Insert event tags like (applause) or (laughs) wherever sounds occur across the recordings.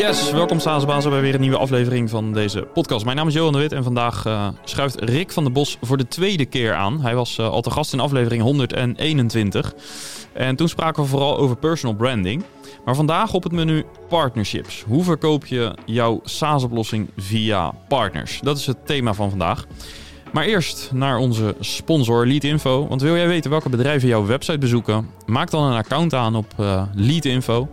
Yes, welkom Saasbazen bij weer een nieuwe aflevering van deze podcast. Mijn naam is Johan de Wit en vandaag uh, schuift Rick van der Bos voor de tweede keer aan. Hij was uh, al te gast in aflevering 121. En toen spraken we vooral over personal branding. Maar vandaag op het menu partnerships. Hoe verkoop je jouw SaaS-oplossing via partners? Dat is het thema van vandaag. Maar eerst naar onze sponsor Leadinfo. Want wil jij weten welke bedrijven jouw website bezoeken? Maak dan een account aan op uh, Leadinfo.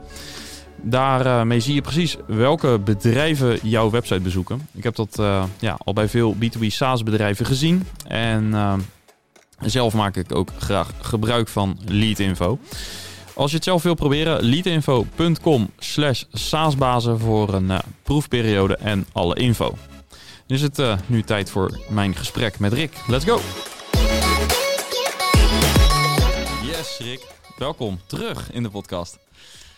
Daarmee zie je precies welke bedrijven jouw website bezoeken. Ik heb dat uh, ja, al bij veel B2B SaaS bedrijven gezien. En uh, zelf maak ik ook graag gebruik van Leadinfo. Als je het zelf wil proberen, leadinfo.com slash saasbazen voor een proefperiode en alle info. Nu is het nu tijd voor mijn gesprek met Rick. Let's go! Yes, Rick. Welkom terug in de podcast.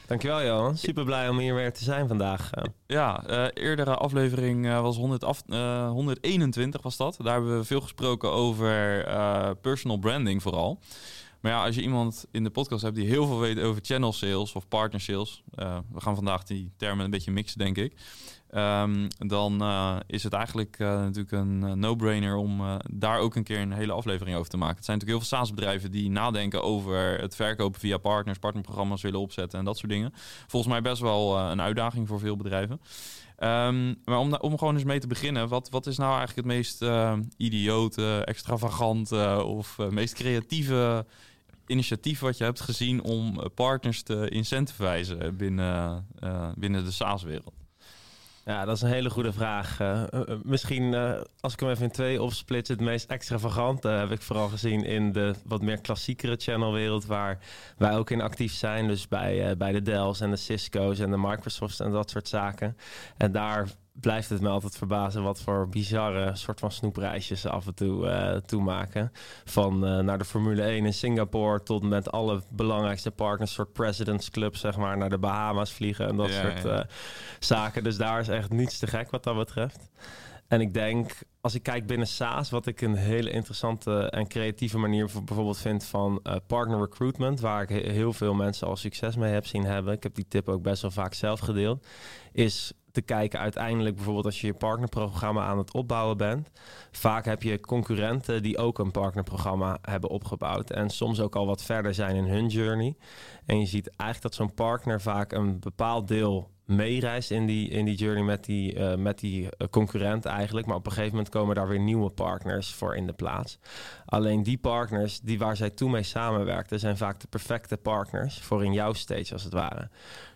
Dankjewel Johan, super blij om hier weer te zijn vandaag. Ja, uh, eerdere aflevering uh, was 100 af, uh, 121 was dat. Daar hebben we veel gesproken over personal branding vooral. Maar ja, als je iemand in de podcast hebt die heel veel weet over channel sales of partner sales, we gaan vandaag die termen een beetje mixen denk ik. Um, dan uh, is het eigenlijk uh, natuurlijk een uh, no-brainer om daar ook een keer een hele aflevering over te maken. Het zijn natuurlijk heel veel SaaS-bedrijven die nadenken over het verkopen via partners, partnerprogramma's willen opzetten en dat soort dingen. Volgens mij best wel een uitdaging voor veel bedrijven. Um, maar om, om gewoon eens mee te beginnen, wat, wat is nou eigenlijk het meest idiote, extravagante of meest creatieve initiatief wat je hebt gezien om partners te incentivizen binnen, binnen de SaaS-wereld? Ja, dat is een hele goede vraag. Uh, uh, misschien uh, als ik hem even in twee opsplit, het meest extravagante heb ik vooral gezien in de wat meer klassiekere channelwereld waar wij ook in actief zijn. Dus bij, bij de Dells en de Cisco's en de Microsofts en dat soort zaken. En daar blijft het me altijd verbazen wat voor bizarre soort van snoepreisjes ze af en toe uh, toemaken. Van uh, naar de Formule 1 in Singapore tot met alle belangrijkste partners, soort Presidents Club, zeg maar, naar de Bahama's vliegen en dat ja, soort ja. Uh, zaken. Dus daar is echt niets te gek wat dat betreft. En ik denk, als ik kijk binnen SaaS, wat ik een hele interessante en creatieve manier voor bijvoorbeeld vind van uh, partner recruitment, waar ik heel veel mensen al succes mee heb zien hebben. Ik heb die tip ook best wel vaak zelf gedeeld. Is te kijken uiteindelijk bijvoorbeeld als je je partnerprogramma aan het opbouwen bent. Vaak heb je concurrenten die ook een partnerprogramma hebben opgebouwd en soms ook al wat verder zijn in hun journey. En je ziet eigenlijk dat zo'n partner vaak een bepaald deel meereist in die, in die journey met die, uh, met die uh, concurrent eigenlijk. Maar op een gegeven moment komen daar weer nieuwe partners voor in de plaats. Alleen die partners die waar zij toen mee samenwerkten, zijn vaak de perfecte partners voor in jouw stage als het ware.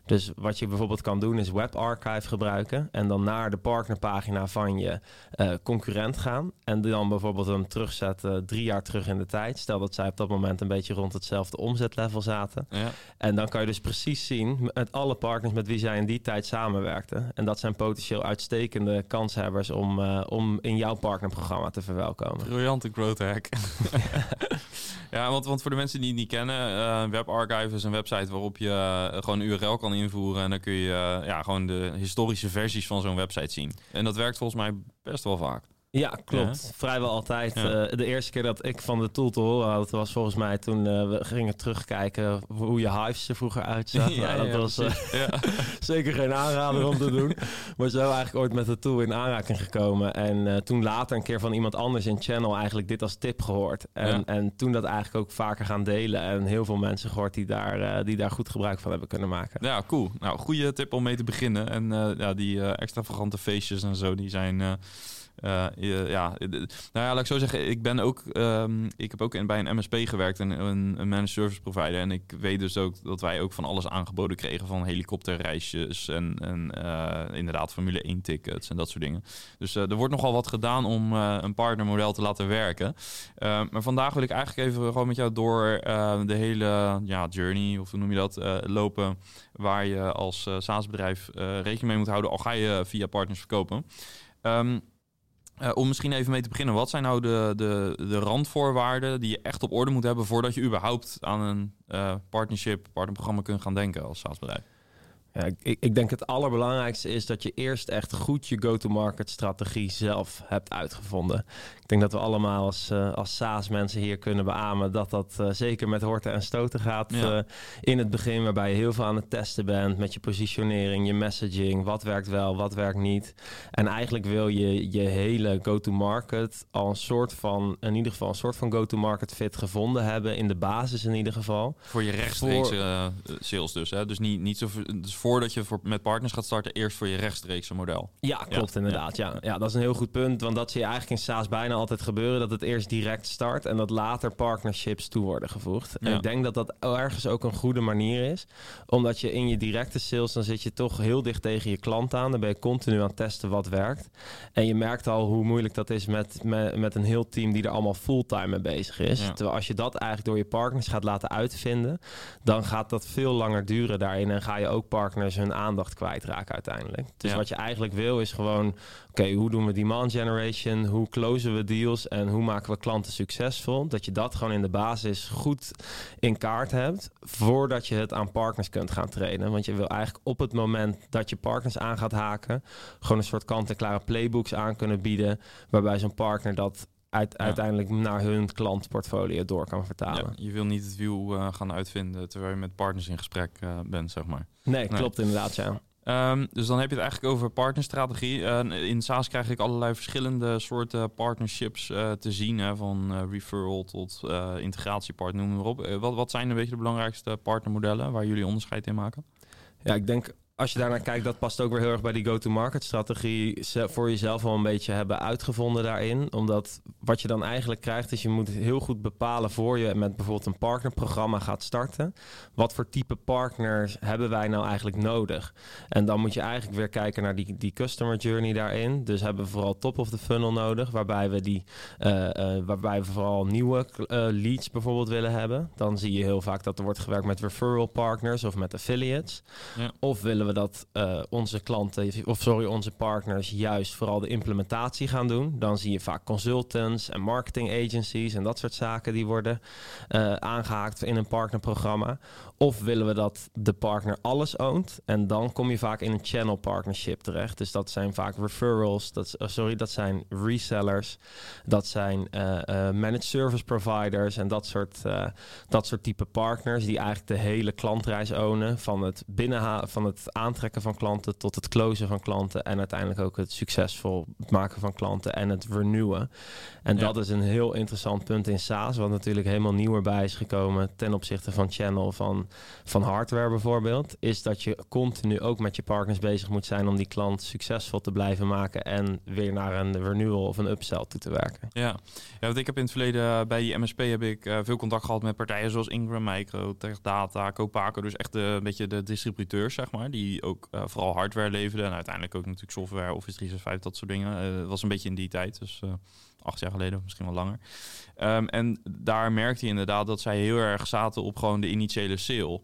Dus wat je bijvoorbeeld kan doen is WebArchive gebruiken en dan naar de partnerpagina van je uh, concurrent gaan en dan bijvoorbeeld hem terugzetten drie jaar terug in de tijd. Stel dat zij op dat moment een beetje rond hetzelfde omzetlevel zaten. Ja. En dan kan je dus precies zien met alle partners met wie zij in die tijd samenwerkten. En dat zijn potentieel uitstekende kanshebbers om, uh, om in jouw partnerprogramma te verwelkomen. Briljante growth hack. (laughs) ja, want, want voor de mensen die het niet kennen, uh, WebArchive is een website waarop je gewoon een URL kan invoeren. En dan kun je uh, ja, gewoon de historische versies van zo'n website zien. En dat werkt volgens mij best wel vaak. Ja, klopt. Ja. Vrijwel altijd. Ja. Uh, de eerste keer dat ik van de tool te horen had, was volgens mij toen uh, we gingen terugkijken hoe je Hives er vroeger uitzag. (laughs) ja, nou, dat was uh, (laughs) zeker geen aanrader om te doen. Maar zo eigenlijk ooit met de tool in aanraking gekomen. En toen later een keer van iemand anders in Channel eigenlijk dit als tip gehoord. En, en toen dat eigenlijk ook vaker gaan delen. En heel veel mensen gehoord die daar, die daar goed gebruik van hebben kunnen maken. Ja, cool. Nou, goede tip om mee te beginnen. En ja, die extravagante feestjes en zo, die zijn... Uh, ja, nou ja, laat ik zo zeggen, ik ben ook, um, ik heb ook in, bij een MSP gewerkt, een, een, een managed service provider. En ik weet dus ook dat wij ook van alles aangeboden kregen van helikopterreisjes en, uh, inderdaad Formule 1 tickets en dat soort dingen. Dus er wordt nogal wat gedaan om een partnermodel te laten werken. maar vandaag wil ik eigenlijk even gewoon met jou door de hele ja, journey, of hoe noem je dat, lopen, waar je als SaaS-bedrijf rekening mee moet houden, al ga je via partners verkopen. Um, uh, om misschien even mee te beginnen, wat zijn nou de, de, de randvoorwaarden die je echt op orde moet hebben voordat je überhaupt aan een uh, partnership, partnerprogramma kunt gaan denken als SaaS-bedrijf? Ja, ik, ik denk het allerbelangrijkste is dat je eerst echt goed je go-to-market strategie zelf hebt uitgevonden. Ik denk dat we allemaal als, uh, als SaaS-mensen hier kunnen beamen dat dat uh, zeker met horten en stoten gaat ja. uh, in het begin, waarbij je heel veel aan het testen bent met je positionering, je messaging, wat werkt wel, wat werkt niet. En eigenlijk wil je je hele go-to-market al een soort van, in ieder geval een soort van go-to-market fit gevonden hebben, in de basis in ieder geval. Voor je rechtstreekse voor... sales dus, hè? Dus niet, niet zo... Dus voordat je voor, met partners gaat starten, eerst voor je rechtstreekse model. Ja, klopt inderdaad. Ja. ja, dat is een heel goed punt. Want dat zie je eigenlijk in SaaS bijna altijd gebeuren. Dat het eerst direct start en dat later partnerships toe worden gevoegd. En ik denk dat dat ergens ook een goede manier is. Omdat je in je directe sales, dan zit je toch heel dicht tegen je klant aan. Dan ben je continu aan het testen wat werkt. En je merkt al hoe moeilijk dat is met, met, met een heel team die er allemaal fulltime mee bezig is. Terwijl als je dat eigenlijk door je partners gaat laten uitvinden, dan gaat dat veel langer duren daarin. En ga je ook partners partners hun aandacht kwijtraken uiteindelijk. Dus wat je eigenlijk wil is gewoon, oké, hoe doen we demand generation? Hoe closen we deals? En hoe maken we klanten succesvol? Dat je dat gewoon in de basis goed in kaart hebt, voordat je het aan partners kunt gaan trainen. Want je wil eigenlijk op het moment dat je partners aan gaat haken, gewoon een soort kant-en-klare playbooks aan kunnen bieden, waarbij zo'n partner dat uit, uiteindelijk naar hun klantportfolio door kan vertalen. Ja, je wil niet het wiel uh, gaan uitvinden terwijl je met partners in gesprek uh, bent, zeg maar. Nee, klopt inderdaad, ja. Um, dus dan heb je het eigenlijk over partnerstrategie. Uh, in SaaS krijg ik allerlei verschillende soorten partnerships te zien. Hè, van referral tot integratiepartner, noem maar op. wat, wat zijn een beetje de belangrijkste partnermodellen waar jullie onderscheid in maken? Ja, ik denk als je daarnaar kijkt, dat past ook weer heel erg bij die go-to-market strategie voor jezelf al een beetje hebben uitgevonden daarin. Omdat wat je dan eigenlijk krijgt, is je moet heel goed bepalen voor je met bijvoorbeeld een partnerprogramma gaat starten. Wat voor type partners hebben wij nou eigenlijk nodig? En dan moet je eigenlijk weer kijken naar die, die customer journey daarin. Dus hebben we vooral top of the funnel nodig, waarbij we, die, uh, uh, waarbij we vooral nieuwe uh, leads bijvoorbeeld willen hebben. Dan zie je heel vaak dat er wordt gewerkt met referral partners of met affiliates. Ja. Of willen we dat uh, onze klanten, of sorry, onze partners juist vooral de implementatie gaan doen. Dan zie je vaak consultants en marketing agencies en dat soort zaken die worden uh, aangehaakt in een partnerprogramma. Of willen we dat de partner alles oont en dan kom je vaak in een channel partnership terecht. Dus dat zijn vaak referrals, dat, uh, sorry, dat zijn resellers, dat zijn managed service providers en dat soort, dat soort type partners die eigenlijk de hele klantreis ownen van het binnenhalen van het aantrekken van klanten tot het closen van klanten en uiteindelijk ook het succesvol maken van klanten en het renewen. En dat is een heel interessant punt in SaaS, wat natuurlijk helemaal nieuw erbij is gekomen ten opzichte van channel van, van hardware bijvoorbeeld, is dat je continu ook met je partners bezig moet zijn om die klant succesvol te blijven maken en weer naar een renewal of een upsell toe te werken. Ja, ja want ik heb in het verleden bij die MSP heb ik uh, veel contact gehad met partijen zoals Ingram Micro, Tech Data, Copaco, dus echt een beetje de distributeurs zeg maar, die ook uh, vooral hardware leverden. En uiteindelijk ook natuurlijk software, Office 365, dat soort dingen. Uh, was een beetje in die tijd, dus uh, acht jaar geleden, misschien wel langer. Um, en daar merkte je inderdaad dat zij heel erg zaten op gewoon de initiële sale.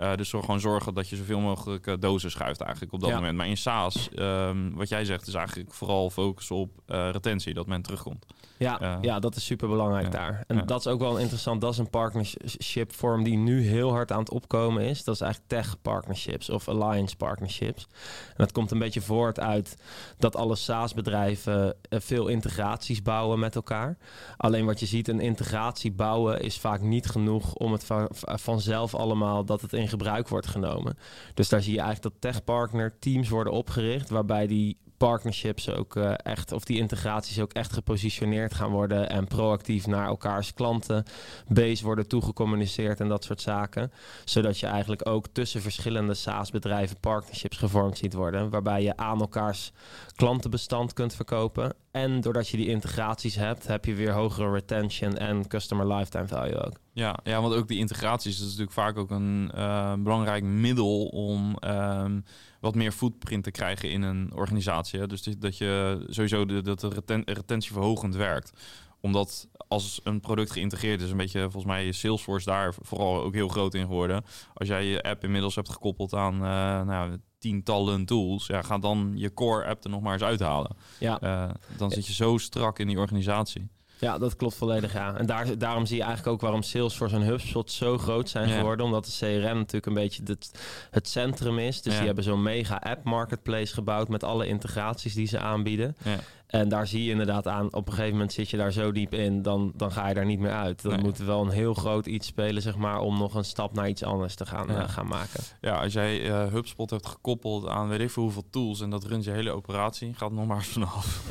Uh, dus door gewoon zorgen dat je zoveel mogelijk uh, dozen schuift eigenlijk op dat ja. moment. Maar in SaaS, um, wat jij zegt, is eigenlijk vooral focus op uh, retentie, dat men terugkomt. Ja, ja dat is super belangrijk ja, daar. En ja. dat is ook wel interessant. Dat is een partnership vorm die nu heel hard aan het opkomen is. Dat is eigenlijk tech partnerships of alliance partnerships. En dat komt een beetje voort uit dat alle SaaS-bedrijven veel integraties bouwen met elkaar. Alleen wat je ziet, een integratie bouwen is vaak niet genoeg om het van, vanzelf allemaal dat het in gebruik wordt genomen. Dus daar zie je eigenlijk dat tech-partner teams worden opgericht, waarbij die partnerships ook uh, echt, of die integraties ook echt gepositioneerd gaan worden en proactief naar elkaars klanten base worden toegecommuniceerd en dat soort zaken. Zodat je eigenlijk ook tussen verschillende SaaS-bedrijven partnerships gevormd ziet worden, waarbij je aan elkaars klantenbestand kunt verkopen. En doordat je die integraties hebt, heb je weer hogere retention en customer lifetime value ook. Ja, ja want ook die integraties is natuurlijk vaak ook een uh, belangrijk middel om um, wat meer footprint te krijgen in een organisatie. Dus dat je sowieso de, dat de reten retentieverhogend werkt omdat als een product geïntegreerd is, een beetje volgens mij Salesforce daar vooral ook heel groot in geworden. Als jij je app inmiddels hebt gekoppeld aan uh, nou, tientallen tools, ja, ga dan je core app er nog maar eens uithalen. Ja. Uh, dan zit je zo strak in die organisatie. Ja, dat klopt volledig, ja. En daar, daarom zie je eigenlijk ook waarom Salesforce en HubSpot zo groot zijn geworden. Omdat de CRM natuurlijk een beetje het, het centrum is. Dus die hebben zo'n mega app marketplace gebouwd met alle integraties die ze aanbieden. Ja. En daar zie je inderdaad aan, op een gegeven moment zit je daar zo diep in, dan, dan ga je daar niet meer uit. Dan moet wel een heel groot iets spelen, zeg maar, om nog een stap naar iets anders te gaan, eh, gaan maken. Ja, als jij uh, HubSpot hebt gekoppeld aan weet ik veel hoeveel tools en dat runt je hele operatie, gaat nog maar vanaf.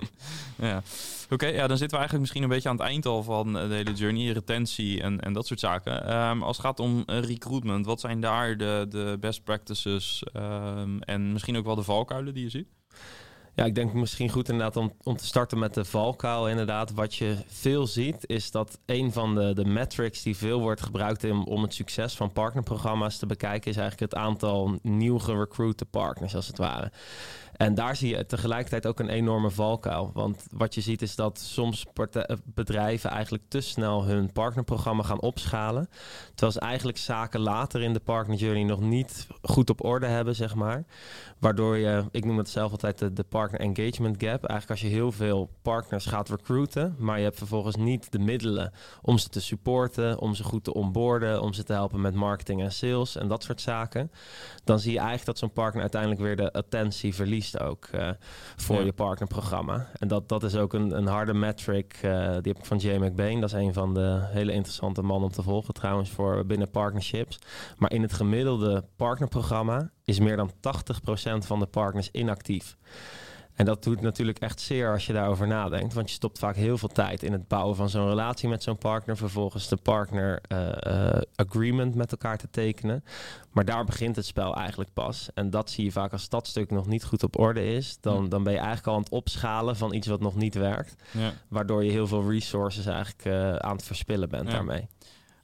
(laughs) ja. Oké, ja, dan zitten we eigenlijk misschien een beetje aan het eind al van de hele journey, retentie en, en dat soort zaken. Ehm, als het gaat om recruitment, wat zijn daar de, de best practices um, en misschien ook wel de valkuilen die je ziet? Ja, ik denk misschien goed inderdaad om, om te starten met de valkuil. Inderdaad, wat je veel ziet, is dat een van de, de metrics die veel wordt gebruikt om, om het succes van partnerprogramma's te bekijken, is eigenlijk het aantal nieuw gerecruite partners, als het ware. En daar zie je tegelijkertijd ook een enorme valkuil. Want wat je ziet is dat soms eh, bedrijven eigenlijk te snel hun partnerprogramma gaan opschalen. Terwijl ze eigenlijk zaken later in de partner journey nog niet goed op orde hebben, zeg maar. Waardoor je, ik noem het zelf altijd de, de partner engagement gap. Eigenlijk als je heel veel partners gaat recruiten, maar je hebt vervolgens niet de middelen om ze te supporten, om ze goed te onboorden, om ze te helpen met marketing en sales en dat soort zaken. Dan zie je eigenlijk dat zo'n partner uiteindelijk weer de attentie verliest ook uh, voor je partnerprogramma. En dat, dat is ook een, een harde metric. Uh, die heb ik van Jay McBain. Dat is een van de hele interessante mannen om te volgen trouwens voor binnen partnerships. Maar in het gemiddelde partnerprogramma is meer dan 80% van de partners inactief. En dat doet natuurlijk echt zeer als je daarover nadenkt. Want je stopt vaak heel veel tijd in het bouwen van zo'n relatie met zo'n partner. Vervolgens de partner uh, agreement met elkaar te tekenen. Maar daar begint het spel eigenlijk pas. En dat zie je vaak als dat stuk nog niet goed op orde is. Dan, dan ben je eigenlijk al aan het opschalen van iets wat nog niet werkt. Ja. Waardoor je heel veel resources eigenlijk uh, aan het verspillen bent daarmee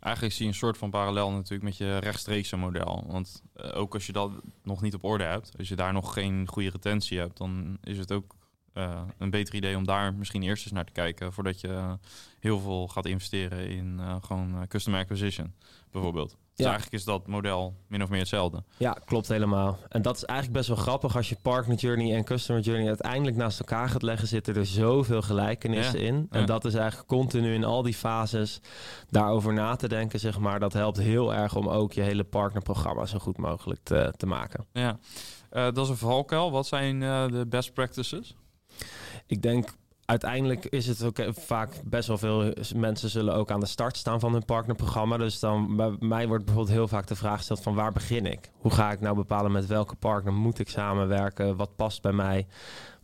eigenlijk zie je een soort van parallel natuurlijk met je rechtstreekse model. Want uh, ook als je dat nog niet op orde hebt, als je daar nog geen goede retentie hebt, dan is het ook uh, een beter idee om daar misschien eerst eens naar te kijken voordat je heel veel gaat investeren in uh, gewoon customer acquisition bijvoorbeeld. Dus ja. eigenlijk is dat model min of meer hetzelfde. Ja, klopt helemaal. En dat is eigenlijk best wel grappig als je partner journey en customer journey uiteindelijk naast elkaar gaat leggen, zitten er zoveel gelijkenissen in. En dat is eigenlijk continu in al die fases daarover na te denken, zeg maar. Dat helpt heel erg om ook je hele partnerprogramma zo goed mogelijk te, te maken. Ja, uh, dat is een valkuil. Wat zijn uh, de best practices? Ik denk uiteindelijk is het ook vaak best wel veel mensen zullen ook aan de start staan van hun partnerprogramma. Dus dan bij mij wordt bijvoorbeeld heel vaak de vraag gesteld van waar begin ik? Hoe ga ik nou bepalen met welke partner moet ik samenwerken? Wat past bij mij?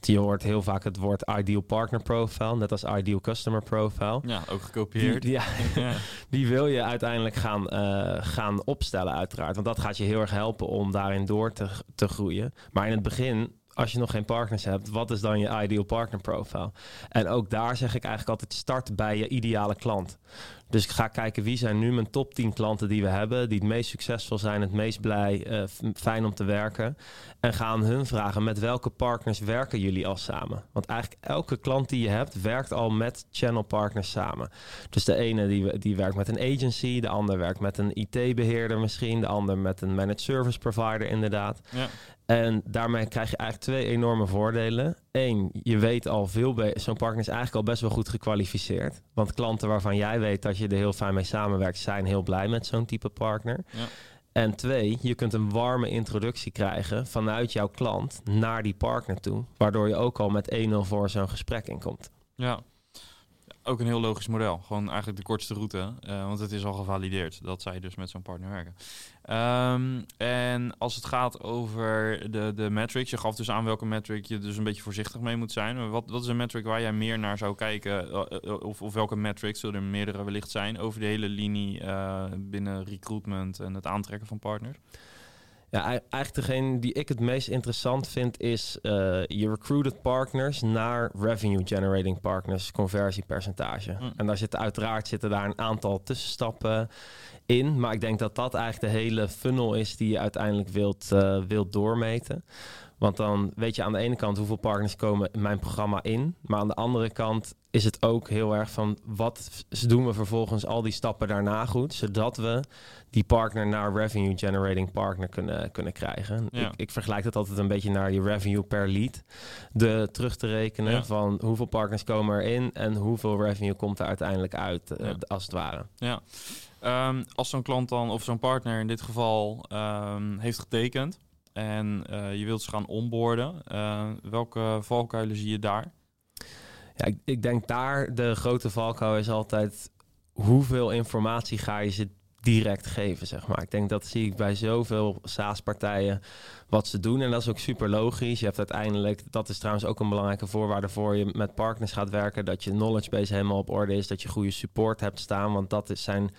Je hoort heel vaak het woord ideal partner profile, net als ideal customer profile. Ja, ook gekopieerd. Die, ja, (laughs) (laughs) die wil je uiteindelijk gaan, uh, gaan opstellen, uiteraard. Want dat gaat je heel erg helpen om daarin door te, te groeien. Maar in het begin als je nog geen partners hebt, wat is dan je ideal partner profile? En ook daar zeg ik eigenlijk altijd start bij je ideale klant. Dus ik ga kijken wie zijn nu mijn top 10 klanten die we hebben, die het meest succesvol zijn, het meest blij, uh, fijn om te werken. En ga aan hun vragen met welke partners werken jullie al samen? Want eigenlijk elke klant die je hebt, werkt al met channel partners samen. Dus de ene die, die werkt met een agency, de ander werkt met een IT-beheerder misschien, de ander met een managed service provider inderdaad. Ja. En daarmee krijg je eigenlijk twee enorme voordelen. Eén, je weet al veel Zo'n partner is eigenlijk al best wel goed gekwalificeerd. Want klanten waarvan jij weet dat je er heel fijn mee samenwerkt, zijn heel blij met zo'n type partner. Ja. En twee, je kunt een warme introductie krijgen vanuit jouw klant naar die partner toe. Waardoor je ook al met 1-0 voor zo'n gesprek inkomt. Ja, ook een heel logisch model. Gewoon eigenlijk de kortste route. Uh, want het is al gevalideerd dat zij dus met zo'n partner werken. Um, en als het gaat over de, de metrics. Je gaf dus aan welke metric je dus een beetje voorzichtig mee moet zijn. Wat, wat is een metric waar jij meer naar zou kijken? Uh, of, of welke metrics, zullen er meerdere wellicht zijn... over de hele linie binnen recruitment en het aantrekken van partners? Ja, eigenlijk degene die ik het meest interessant vind is uh, je recruited partners naar revenue generating partners conversiepercentage. Mm. En daar zitten uiteraard zitten daar een aantal tussenstappen in, maar ik denk dat dat eigenlijk de hele funnel is die je uiteindelijk wilt, uh, wilt doormeten. Want dan weet je aan de ene kant hoeveel partners komen in mijn programma in. Maar aan de andere kant is het ook heel erg van wat doen we vervolgens al die stappen daarna goed. Zodat we die partner naar revenue generating partner kunnen, kunnen krijgen. Ik, ik, vergelijk dat altijd een beetje naar je revenue per lead. De terug te rekenen van hoeveel partners komen erin en hoeveel revenue komt er uiteindelijk uit, uh, als het ware. Ja. Um, als zo'n klant dan, of zo'n partner in dit geval, um, heeft getekend en uh, je wilt ze gaan onboorden, uh, welke valkuilen zie je daar? Ja, ik, ik, denk daar de grote valkuil is altijd hoeveel informatie ga je ze direct geven, zeg maar. Ik denk dat zie ik bij zoveel SaaS-partijen wat ze doen. En dat is ook super logisch. Je hebt uiteindelijk, dat is trouwens ook een belangrijke voorwaarde voor je met partners gaat werken, dat je knowledge base helemaal op orde is, dat je goede support hebt staan, want dat is zijn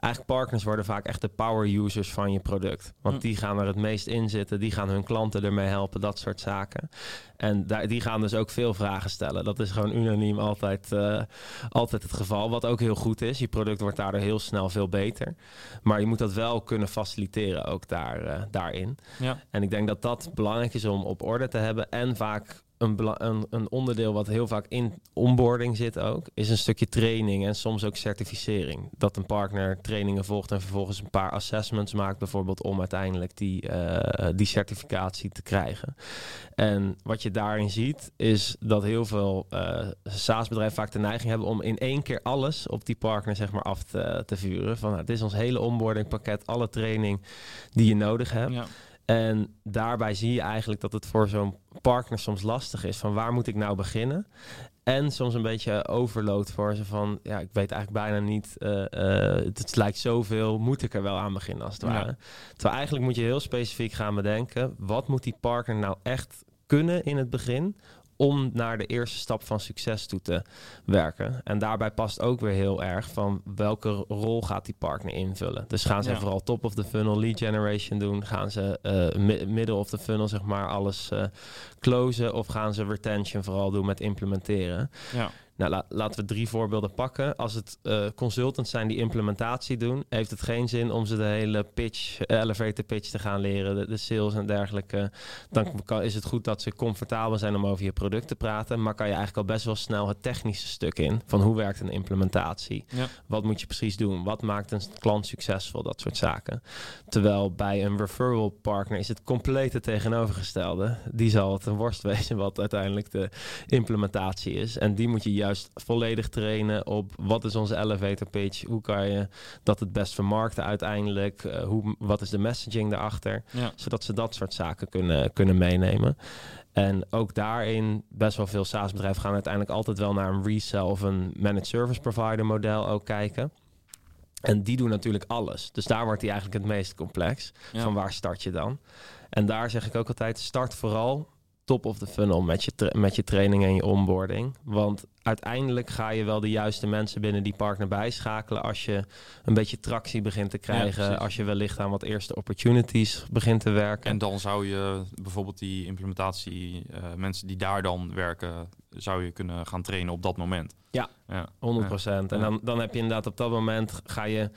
eigenlijk partners worden vaak echt de power users van je product. Want hm. die gaan er het meest in zitten, die gaan hun klanten ermee helpen, dat soort zaken. En daar, die gaan dus ook veel vragen stellen. Dat is gewoon unaniem altijd, uh, altijd het geval. Wat ook heel goed is. Je product wordt daardoor heel snel veel beter. Maar je moet dat wel kunnen faciliteren ook daar, uh, daarin. Ja. En ik denk dat dat belangrijk is om op orde te hebben. En vaak een, een, een, onderdeel wat heel vaak in onboarding zit ook, is een stukje training en soms ook certificering. Dat een partner trainingen volgt en vervolgens een paar assessments maakt, bijvoorbeeld om uiteindelijk die, uh, die certificatie te krijgen. En wat je daarin ziet, is dat heel veel uh, SaaS-bedrijven vaak de neiging hebben om in één keer alles op die partner zeg maar, af te, te vuren. Van nou, het is ons hele onboarding pakket, alle training die je nodig hebt. Ja. En daarbij zie je eigenlijk dat het voor zo'n partner soms lastig is van waar moet ik nou beginnen? En soms een beetje overload voor ze van ja, ik weet eigenlijk bijna niet, uh, uh, het lijkt zoveel, moet ik er wel aan beginnen als het ware. Terwijl eigenlijk moet je heel specifiek gaan bedenken, wat moet die partner nou echt kunnen in het begin om naar de eerste stap van succes toe te werken. En daarbij past ook weer heel erg van welke rol gaat die partner invullen. Dus gaan ze vooral top of the funnel lead generation doen? Gaan ze uh, middle of the funnel zeg maar alles uh, closen? Of gaan ze retention vooral doen met implementeren? Ja. Nou, laten we drie voorbeelden pakken. Als het uh, consultants zijn die implementatie doen, heeft het geen zin om ze de hele pitch, uh, elevator pitch te gaan leren, de, sales en dergelijke. Dan kan, is het goed dat ze comfortabel zijn om over je product te praten, maar kan je eigenlijk al best wel snel het technische stuk in van hoe werkt een implementatie? Ja. Wat moet je precies doen? Wat maakt een klant succesvol? Dat soort zaken. Terwijl bij een referral partner is het complete tegenovergestelde. Die zal het een worst (laughs) wezen wat uiteindelijk de implementatie is. En die moet je juist juist volledig trainen op wat is onze elevator pitch, hoe kan je dat het best vermarkten uiteindelijk, uh, hoe, wat is de messaging daarachter, zodat ze dat soort zaken kunnen, kunnen meenemen. En ook daarin, best wel veel SaaS-bedrijven gaan uiteindelijk altijd wel naar een resell of een managed service provider model ook kijken. En die doen natuurlijk alles. Dus daar wordt die eigenlijk het meest complex. Van waar start je dan? En daar zeg ik ook altijd, start vooral top of the funnel met je, met je training en je onboarding. Want uiteindelijk ga je wel de juiste mensen binnen die partner bijschakelen als je een beetje tractie begint te krijgen, als je wellicht aan wat eerste opportunities begint te werken. En dan zou je bijvoorbeeld die implementatie, uh, mensen die daar dan werken, zou je kunnen gaan trainen op dat moment. Ja, ja. 100 procent. En dan, dan heb je inderdaad op dat moment ga je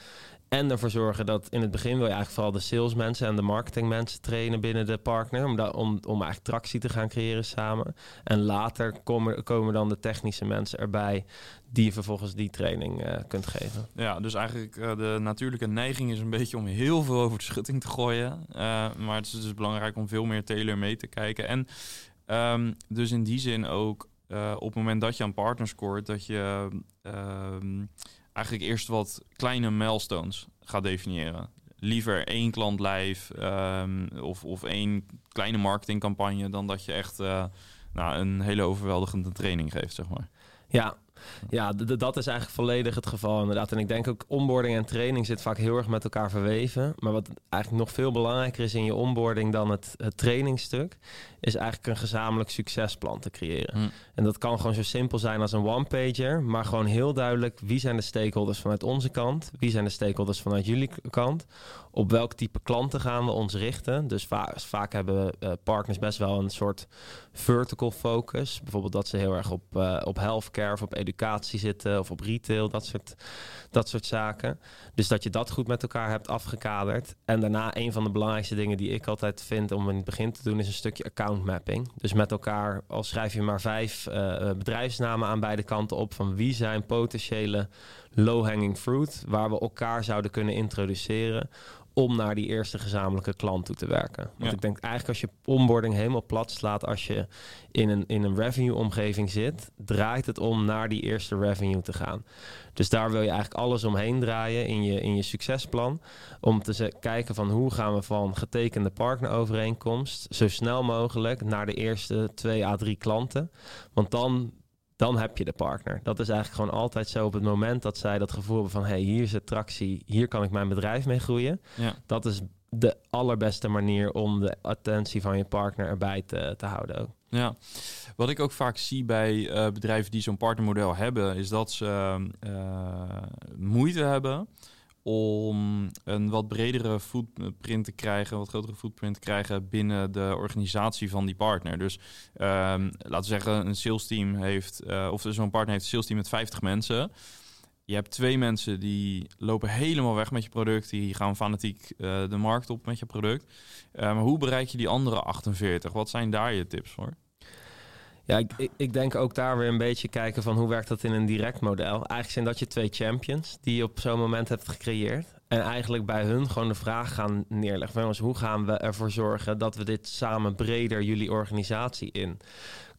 en ervoor zorgen dat in het begin wil je eigenlijk vooral de salesmensen en de marketingmensen trainen binnen de partner. Om, om, om eigenlijk tractie te gaan creëren samen. En later komen, komen dan de technische mensen erbij die je vervolgens die training uh, kunt geven. Ja, dus eigenlijk uh, de natuurlijke neiging is een beetje om heel veel over de schutting te gooien. Uh, maar het is dus belangrijk om veel meer tailor mee te kijken. En um, dus in die zin ook op het moment dat je een partner scoort, dat je ehm, eigenlijk eerst wat kleine milestones gaat definiëren. Liever één klant live um, of, of één kleine marketingcampagne dan dat je echt uh, nou, een hele overweldigende training geeft, zeg maar. Ja, ja, dat is eigenlijk volledig het geval inderdaad. En ik denk ook onboarding en training zit vaak heel erg met elkaar verweven. Maar wat eigenlijk nog veel belangrijker is in je onboarding dan het, het trainingstuk, is eigenlijk een gezamenlijk succesplan te creëren. Hm. En dat kan gewoon zo simpel zijn als een one-pager, maar gewoon heel duidelijk wie zijn de stakeholders vanuit onze kant, wie zijn de stakeholders vanuit jullie kant, op welk type klanten gaan we ons richten. Dus vaak hebben uh, partners best wel een soort vertical focus. Bijvoorbeeld dat ze heel erg op, uh, op healthcare of op educatie zitten of op retail, dat soort, dat soort zaken. Dus dat je dat goed met elkaar hebt afgekaderd. En daarna een van de belangrijkste dingen die ik altijd vind om in het begin te doen, is een stukje account mapping. Dus met elkaar, al schrijf je maar vijf uh, bedrijfsnamen aan beide kanten op van wie zijn potentiële low-hanging fruit, waar we elkaar zouden kunnen introduceren om naar die eerste gezamenlijke klant toe te werken. Want ik denk eigenlijk als je onboarding helemaal plat slaat, als je in een, in een revenue omgeving zit, draait het om naar die eerste revenue te gaan. Dus daar wil je eigenlijk alles omheen draaien in je, in je succesplan. Om te kijken van hoe gaan we van getekende partnerovereenkomst zo snel mogelijk naar de eerste twee à drie klanten. Want dan dan heb je de partner. Dat is eigenlijk gewoon altijd zo op het moment dat zij dat gevoel hebben van... hey, hier is de tractie, hier kan ik mijn bedrijf mee groeien. Ja. Dat is de allerbeste manier om de attentie van je partner erbij te, te houden ook. Ja, wat ik ook vaak zie bij uh, bedrijven die zo'n partnermodel hebben... is dat ze uh, moeite hebben om een wat bredere footprint te krijgen, wat grotere footprint te krijgen binnen de organisatie van die partner. Dus um, laten we zeggen, een sales team heeft, uh, of zo'n partner heeft een sales team met 50 mensen. Je hebt twee mensen die lopen helemaal weg met je product, die gaan fanatiek uh, de markt op met je product. Uh, maar hoe bereik je die andere 48? Wat zijn daar je tips voor? Ja, ik, ik, denk ook daar weer een beetje kijken van hoe werkt dat in een direct model. Eigenlijk zijn dat je twee champions die je op zo'n moment hebt gecreëerd. En eigenlijk bij hun gewoon de vraag gaan neerleggen. Jongens, hoe gaan we ervoor zorgen dat we dit samen breder jullie organisatie in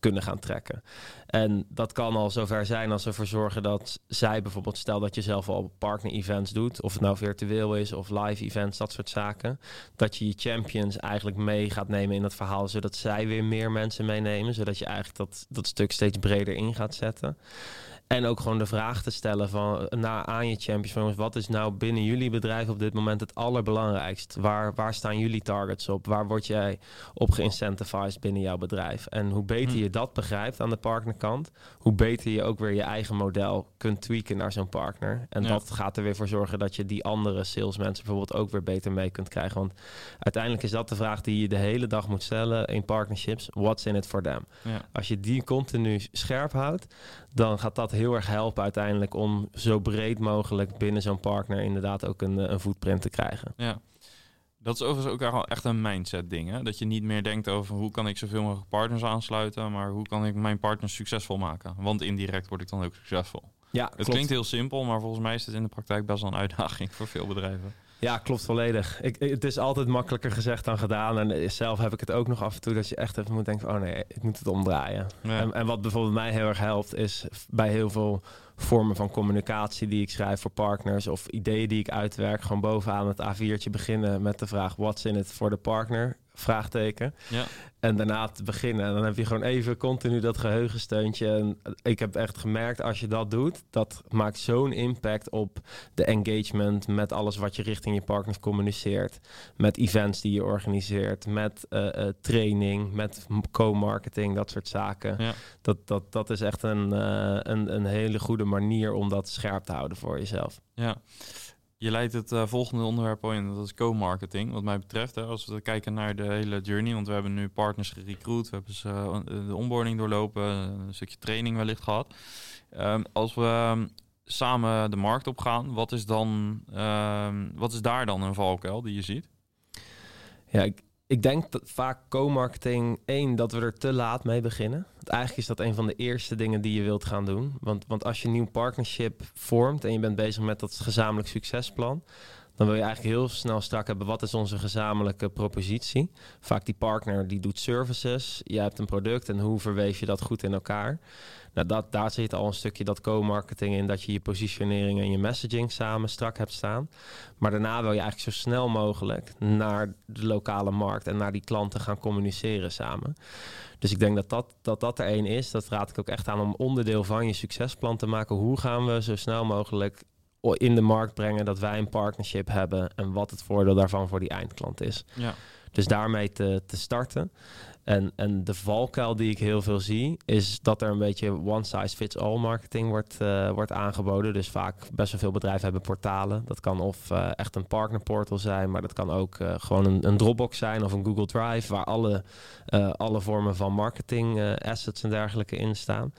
kunnen gaan trekken. En dat kan al zover zijn als we ervoor zorgen dat zij bijvoorbeeld, stel dat je zelf al partner-events doet, of het nou virtueel is of live events, dat soort zaken, dat je je champions eigenlijk mee gaat nemen in het verhaal, zodat zij weer meer mensen meenemen, zodat je eigenlijk dat, dat stuk steeds breder in gaat zetten. En ook gewoon de vraag te stellen van, na, aan je champions van jongens, wat is nou binnen jullie bedrijf op dit moment het allerbelangrijkst? Waar, waar staan jullie targets op? Waar word jij op geïncentivized binnen jouw bedrijf? En hoe beter hm. je dat begrijpt aan de partnerkant, hoe beter je ook weer je eigen model kunt tweaken naar zo'n partner. En dat gaat er weer voor zorgen dat je die andere salesmensen bijvoorbeeld ook weer beter mee kunt krijgen. Want uiteindelijk is dat de vraag die je de hele dag moet stellen in partnerships. What's in it for them? Als je die continu scherp houdt, dan gaat dat heel erg helpen uiteindelijk om zo breed mogelijk binnen zo'n partner inderdaad ook een, een footprint te krijgen. Ja. Dat is overigens ook echt een mindset ding. Hè? Dat je niet meer denkt over hoe kan ik zoveel mogelijk partners aansluiten, maar hoe kan ik mijn partners succesvol maken. Want indirect word ik dan ook succesvol. Ja, het klinkt heel simpel, maar volgens mij is het in de praktijk best wel een uitdaging (laughs) voor veel bedrijven. Ja, klopt volledig. Ik, het is altijd makkelijker gezegd dan gedaan. En zelf heb ik het ook nog af en toe dat je echt even moet denken: oh nee, ik moet het omdraaien. En, en, wat bijvoorbeeld mij heel erg helpt, is bij heel veel vormen van communicatie die ik schrijf voor partners of ideeën die ik uitwerk, gewoon bovenaan het A4'tje beginnen met de vraag: what's in it for the partner? Vraagteken. Ja. En daarna te beginnen. En dan heb je gewoon even continu dat geheugensteuntje. En ik heb echt gemerkt, als je dat doet, dat maakt zo'n impact op de engagement met alles wat je richting je partners communiceert. Met events die je organiseert, met uh, training, met co-marketing, dat soort zaken. Ja. Dat, dat, dat is echt een, uh, een, een hele goede manier om dat scherp te houden voor jezelf. Ja. Je leidt het uh, volgende onderwerp al in, dat is co-marketing. Wat mij betreft, hè, als we kijken naar de hele journey, want we hebben nu partners gerecruit, we hebben ze uh, de onboarding doorlopen, een stukje training wellicht gehad. Um, als we ehm, samen de markt op gaan, wat is dan, um, wat is daar dan een valkuil die je ziet? Ja, ik, ik denk dat vaak co-marketing, één, dat we er te laat mee beginnen. Want eigenlijk is dat een van de eerste dingen die je wilt gaan doen. Want, want als je een nieuw partnership vormt en je bent bezig met dat gezamenlijk succesplan, dan wil je eigenlijk heel snel strak hebben wat is onze gezamenlijke propositie. Vaak die partner die doet services, je hebt een product en hoe verweef je dat goed in elkaar. Nou, dat, daar zit al een stukje dat co-marketing in, dat je je positionering en je messaging samen strak hebt staan. Maar daarna wil je eigenlijk zo snel mogelijk naar de lokale markt en naar die klanten gaan communiceren samen. Dus ik denk dat dat, dat, dat er één is. Dat raad ik ook echt aan om onderdeel van je succesplan te maken. Hoe gaan we zo snel mogelijk in de markt brengen dat wij een partnership hebben en wat het voordeel daarvan voor die eindklant is. Ja. Dus daarmee te, te starten. En, en de valkuil die ik heel veel zie, is dat er een beetje one size fits all marketing wordt, uh, wordt aangeboden. Dus vaak best wel veel bedrijven hebben portalen. Dat kan of uh, echt een partnerportal zijn, maar dat kan ook uh, gewoon een, een, Dropbox zijn of een Google Drive, waar alle, alle vormen van marketing assets en dergelijke in staan.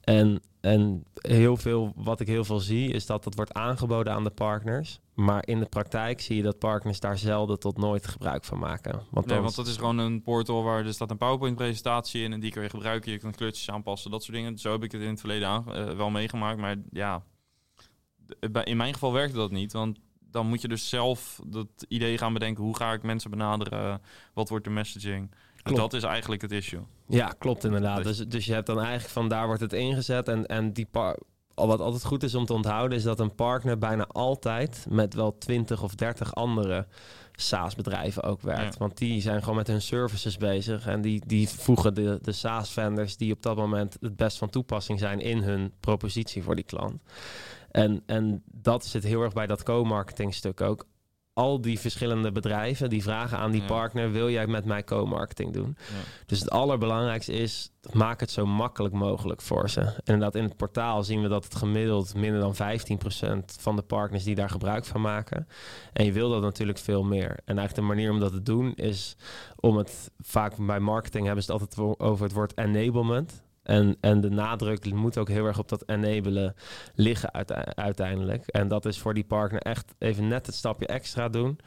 En en heel veel, wat ik heel veel zie, is dat dat wordt aangeboden aan de partners. Maar in de praktijk zie je dat partners daar zelden tot nooit gebruik van maken. Want, nee, want dat is gewoon een portal waar er staat een PowerPoint-presentatie in en die kun je gebruiken. Je kunt kleurtjes aanpassen, dat soort dingen. Zo heb ik het in het verleden aan, uh, wel meegemaakt. Maar ja, in mijn geval werkte dat niet. Want dan moet je dus zelf dat idee gaan bedenken. Hoe ga ik mensen benaderen? Wat wordt de messaging? Dat is eigenlijk het issue. Ja, klopt inderdaad. Dus, dus je hebt dan eigenlijk van daar wordt het ingezet. En, en die par wat altijd goed is om te onthouden, is dat een partner bijna altijd met wel 20 of 30 andere SaaS-bedrijven ook werkt. Want die zijn gewoon met hun services bezig. En die, die voegen de, de SaaS-vendors die op dat moment het best van toepassing zijn in hun propositie voor die klant. En, en dat zit heel erg bij dat co-marketing stuk ook al die verschillende bedrijven die vragen aan die partner: wil jij met mij co-marketing doen? Ja. Dus het allerbelangrijkste is: maak het zo makkelijk mogelijk voor ze. En inderdaad, in het portaal zien we dat het gemiddeld minder dan 15% van de partners die daar gebruik van maken. En je wil dat natuurlijk veel meer. En eigenlijk de manier om dat te doen is om het vaak bij marketing hebben ze het altijd over het woord enablement. En, en de nadruk moet ook heel erg op dat enabelen liggen uiteindelijk. En dat is voor die partner echt even net het stapje extra doen.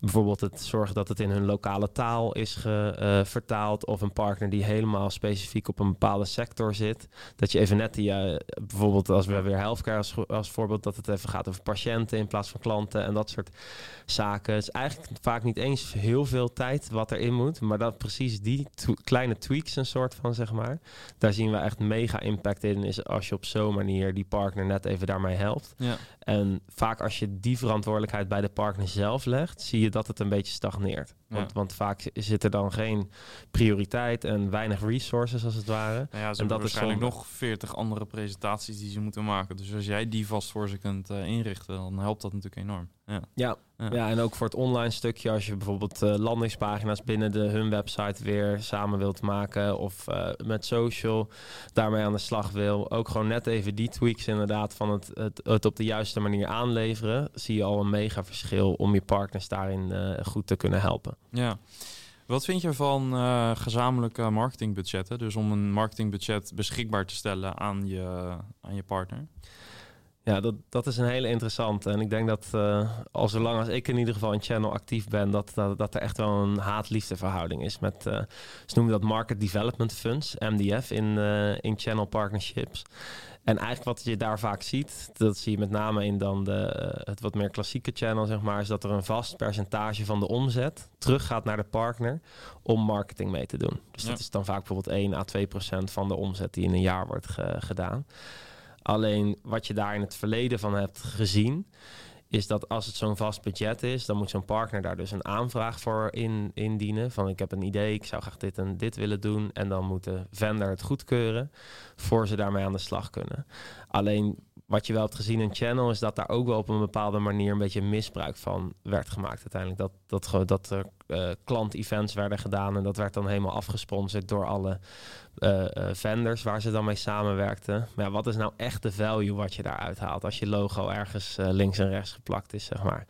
Bijvoorbeeld het zorgen dat het in hun lokale taal is ge, uh, vertaald. Of een partner die helemaal specifiek op een bepaalde sector zit. Dat je even net die, uh, bijvoorbeeld als we weer healthcare als, als voorbeeld, dat het even gaat over patiënten in plaats van klanten en dat soort zaken. Het is eigenlijk vaak niet eens heel veel tijd wat erin moet. Maar dat precies die kleine tweaks, een soort van zeg maar. Daar zien we echt mega impact in. Is als je op zo'n manier die partner net even daarmee helpt. Ja. En vaak als je die verantwoordelijkheid bij de partner zelf legt, zie je dat het een beetje stagneert. Want, want vaak zit er dan geen prioriteit en weinig resources als het ware. Nou ja, en dat waarschijnlijk is nog 40 andere presentaties die ze moeten maken. Dus als jij die vast voor ze kunt uh, inrichten, dan helpt dat natuurlijk enorm. Ja. ja. Ja. en ook voor het online stukje, als je bijvoorbeeld uh, landingspagina's binnen de, hun website weer samen wilt maken of uh, met social daarmee aan de slag wil. Ook gewoon net even die tweaks inderdaad van het, het, het op de juiste manier aanleveren. Zie je al een mega verschil om je partners daarin goed te kunnen helpen. Ja. Wat vind je van uh, gezamenlijke marketingbudgetten? Dus om een marketingbudget beschikbaar te stellen aan je, aan je partner? Ja, dat, dat is een hele interessante. En ik denk dat uh, al zolang als ik in ieder geval in channel actief ben, dat, dat, dat er echt wel een haat-liefde verhouding is met, uh, ze noemen dat Market Development Funds, MDF, in, in channel partnerships. En eigenlijk wat je daar vaak ziet, dat zie je met name in dan de, het wat meer klassieke channel, zeg maar, is dat er een vast percentage van de omzet teruggaat naar de partner om marketing mee te doen. Dus dat is dan vaak bijvoorbeeld 1 à 2 procent van de omzet die in een jaar wordt gedaan. Alleen wat je daar in het verleden van hebt gezien, is dat als het zo'n vast budget is, dan moet zo'n partner daar dus een aanvraag voor in, indienen. Van ik heb een idee, ik zou graag dit en dit willen doen. En dan moet de vendor het goedkeuren voor ze daarmee aan de slag kunnen. Alleen wat je wel hebt gezien in Channel is dat daar ook wel op een bepaalde manier een beetje misbruik van werd gemaakt. Uiteindelijk dat, dat, dat er uh, klant-events werden gedaan en dat werd dan helemaal afgesponsord door alle uh, vendors waar ze dan mee samenwerkten. Maar ja, wat is nou echt de value wat je daaruit haalt als je logo ergens links en rechts geplakt is, zeg maar.